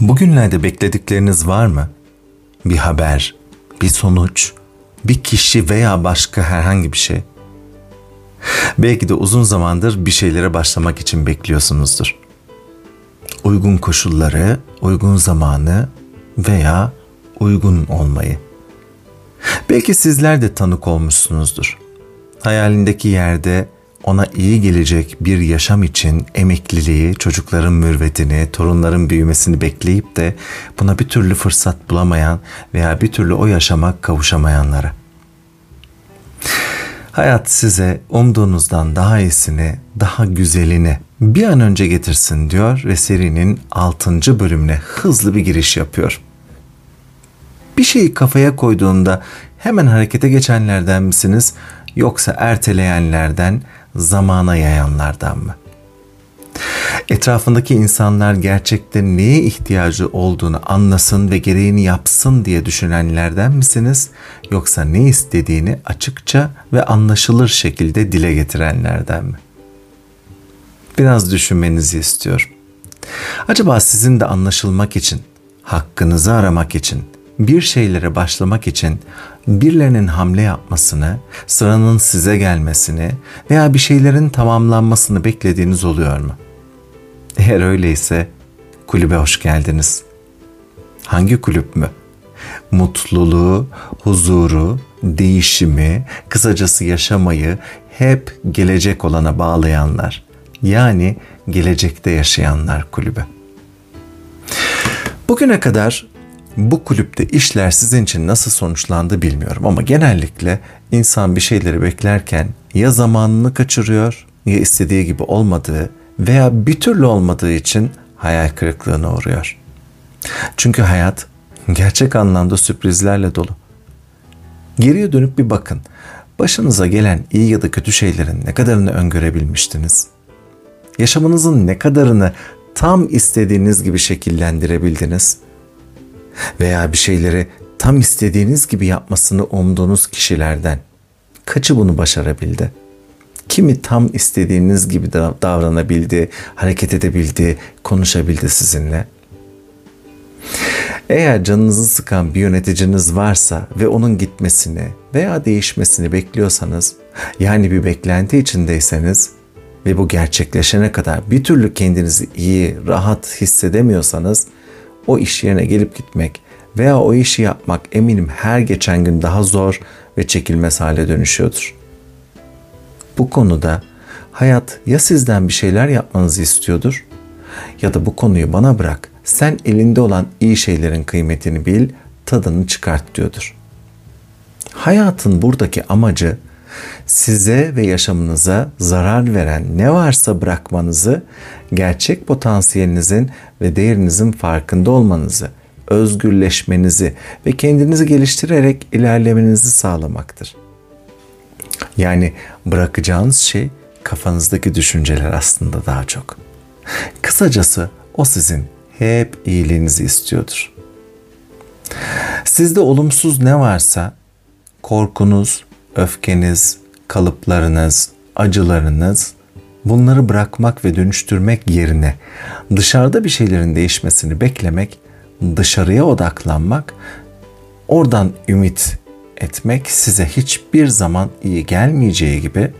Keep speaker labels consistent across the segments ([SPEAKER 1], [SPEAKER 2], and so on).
[SPEAKER 1] Bugünlerde bekledikleriniz var mı? Bir haber, bir sonuç, bir kişi veya başka herhangi bir şey. Belki de uzun zamandır bir şeylere başlamak için bekliyorsunuzdur. Uygun koşulları, uygun zamanı veya uygun olmayı. Belki sizler de tanık olmuşsunuzdur. Hayalindeki yerde ona iyi gelecek bir yaşam için emekliliği, çocukların mürvetini, torunların büyümesini bekleyip de buna bir türlü fırsat bulamayan veya bir türlü o yaşama kavuşamayanlara. Hayat size umduğunuzdan daha iyisini, daha güzelini bir an önce getirsin diyor ve serinin 6. bölümüne hızlı bir giriş yapıyor. Bir şeyi kafaya koyduğunda hemen harekete geçenlerden misiniz yoksa erteleyenlerden, zamana yayanlardan mı? Etrafındaki insanlar gerçekte neye ihtiyacı olduğunu anlasın ve gereğini yapsın diye düşünenlerden misiniz? Yoksa ne istediğini açıkça ve anlaşılır şekilde dile getirenlerden mi? Biraz düşünmenizi istiyorum. Acaba sizin de anlaşılmak için, hakkınızı aramak için, bir şeylere başlamak için birilerinin hamle yapmasını, sıranın size gelmesini veya bir şeylerin tamamlanmasını beklediğiniz oluyor mu? Eğer öyleyse kulübe hoş geldiniz. Hangi kulüp mü? Mutluluğu, huzuru, değişimi, kısacası yaşamayı hep gelecek olana bağlayanlar. Yani gelecekte yaşayanlar kulübü. Bugüne kadar bu kulüpte işler sizin için nasıl sonuçlandı bilmiyorum ama genellikle insan bir şeyleri beklerken ya zamanını kaçırıyor ya istediği gibi olmadığı veya bir türlü olmadığı için hayal kırıklığına uğruyor. Çünkü hayat gerçek anlamda sürprizlerle dolu. Geriye dönüp bir bakın. Başınıza gelen iyi ya da kötü şeylerin ne kadarını öngörebilmiştiniz? Yaşamınızın ne kadarını tam istediğiniz gibi şekillendirebildiniz? Veya bir şeyleri tam istediğiniz gibi yapmasını umduğunuz kişilerden kaçı bunu başarabildi? Kimi tam istediğiniz gibi davranabildi, hareket edebildi, konuşabildi sizinle? Eğer canınızı sıkan bir yöneticiniz varsa ve onun gitmesini veya değişmesini bekliyorsanız, yani bir beklenti içindeyseniz ve bu gerçekleşene kadar bir türlü kendinizi iyi, rahat hissedemiyorsanız o iş yerine gelip gitmek veya o işi yapmak eminim her geçen gün daha zor ve çekilmez hale dönüşüyordur. Bu konuda hayat ya sizden bir şeyler yapmanızı istiyordur ya da bu konuyu bana bırak. Sen elinde olan iyi şeylerin kıymetini bil, tadını çıkart diyordur. Hayatın buradaki amacı size ve yaşamınıza zarar veren ne varsa bırakmanızı, gerçek potansiyelinizin ve değerinizin farkında olmanızı, özgürleşmenizi ve kendinizi geliştirerek ilerlemenizi sağlamaktır. Yani bırakacağınız şey kafanızdaki düşünceler aslında daha çok. Kısacası o sizin hep iyiliğinizi istiyordur. Sizde olumsuz ne varsa korkunuz, öfkeniz, kalıplarınız, acılarınız bunları bırakmak ve dönüştürmek yerine dışarıda bir şeylerin değişmesini beklemek, dışarıya odaklanmak, oradan ümit etmek size hiçbir zaman iyi gelmeyeceği gibi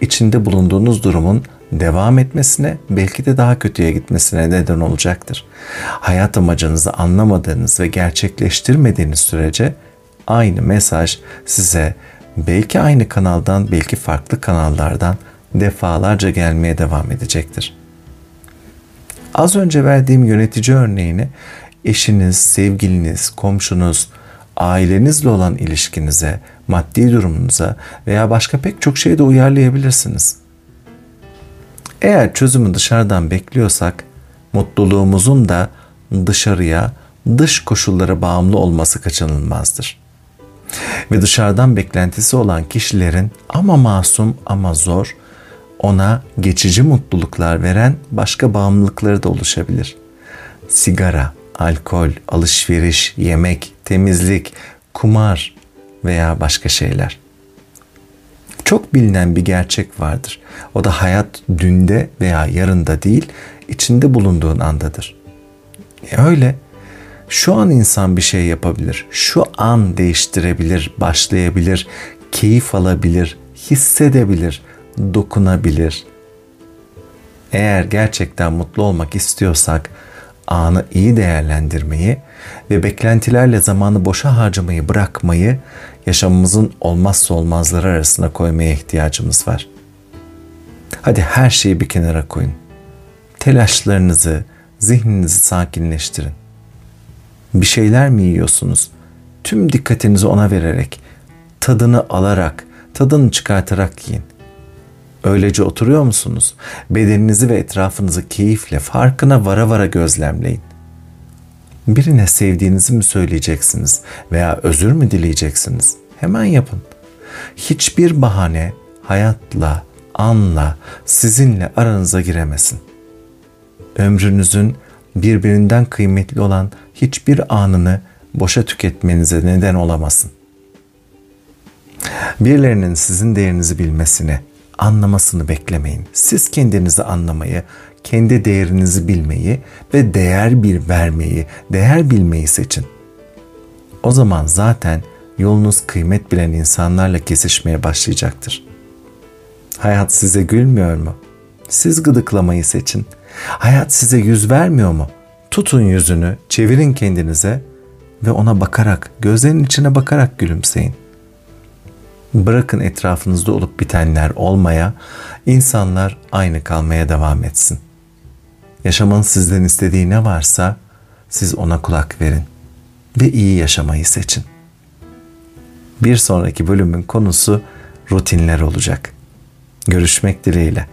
[SPEAKER 1] içinde bulunduğunuz durumun devam etmesine, belki de daha kötüye gitmesine neden olacaktır. Hayat amacınızı anlamadığınız ve gerçekleştirmediğiniz sürece aynı mesaj size belki aynı kanaldan, belki farklı kanallardan defalarca gelmeye devam edecektir. Az önce verdiğim yönetici örneğini eşiniz, sevgiliniz, komşunuz, ailenizle olan ilişkinize, maddi durumunuza veya başka pek çok şeyde uyarlayabilirsiniz. Eğer çözümü dışarıdan bekliyorsak, mutluluğumuzun da dışarıya, dış koşullara bağımlı olması kaçınılmazdır. Ve dışarıdan beklentisi olan kişilerin ama masum ama zor, ona geçici mutluluklar veren başka bağımlılıkları da oluşabilir. Sigara, alkol, alışveriş, yemek, temizlik, kumar veya başka şeyler. Çok bilinen bir gerçek vardır. O da hayat dünde veya yarında değil, içinde bulunduğun andadır. E öyle. Şu an insan bir şey yapabilir. Şu an değiştirebilir, başlayabilir, keyif alabilir, hissedebilir, dokunabilir. Eğer gerçekten mutlu olmak istiyorsak anı iyi değerlendirmeyi ve beklentilerle zamanı boşa harcamayı bırakmayı yaşamımızın olmazsa olmazları arasına koymaya ihtiyacımız var. Hadi her şeyi bir kenara koyun. Telaşlarınızı, zihninizi sakinleştirin. Bir şeyler mi yiyorsunuz? Tüm dikkatinizi ona vererek, tadını alarak, tadını çıkartarak yiyin. Öylece oturuyor musunuz? Bedeninizi ve etrafınızı keyifle, farkına vara vara gözlemleyin. Birine sevdiğinizi mi söyleyeceksiniz veya özür mü dileyeceksiniz? Hemen yapın. Hiçbir bahane hayatla, anla, sizinle aranıza giremesin. Ömrünüzün birbirinden kıymetli olan hiçbir anını boşa tüketmenize neden olamasın. Birilerinin sizin değerinizi bilmesini, anlamasını beklemeyin. Siz kendinizi anlamayı, kendi değerinizi bilmeyi ve değer bir vermeyi, değer bilmeyi seçin. O zaman zaten yolunuz kıymet bilen insanlarla kesişmeye başlayacaktır. Hayat size gülmüyor mu? Siz gıdıklamayı seçin. Hayat size yüz vermiyor mu? Tutun yüzünü, çevirin kendinize ve ona bakarak, gözlerinin içine bakarak gülümseyin. Bırakın etrafınızda olup bitenler olmaya, insanlar aynı kalmaya devam etsin. Yaşamanın sizden istediği ne varsa siz ona kulak verin ve iyi yaşamayı seçin. Bir sonraki bölümün konusu rutinler olacak. Görüşmek dileğiyle.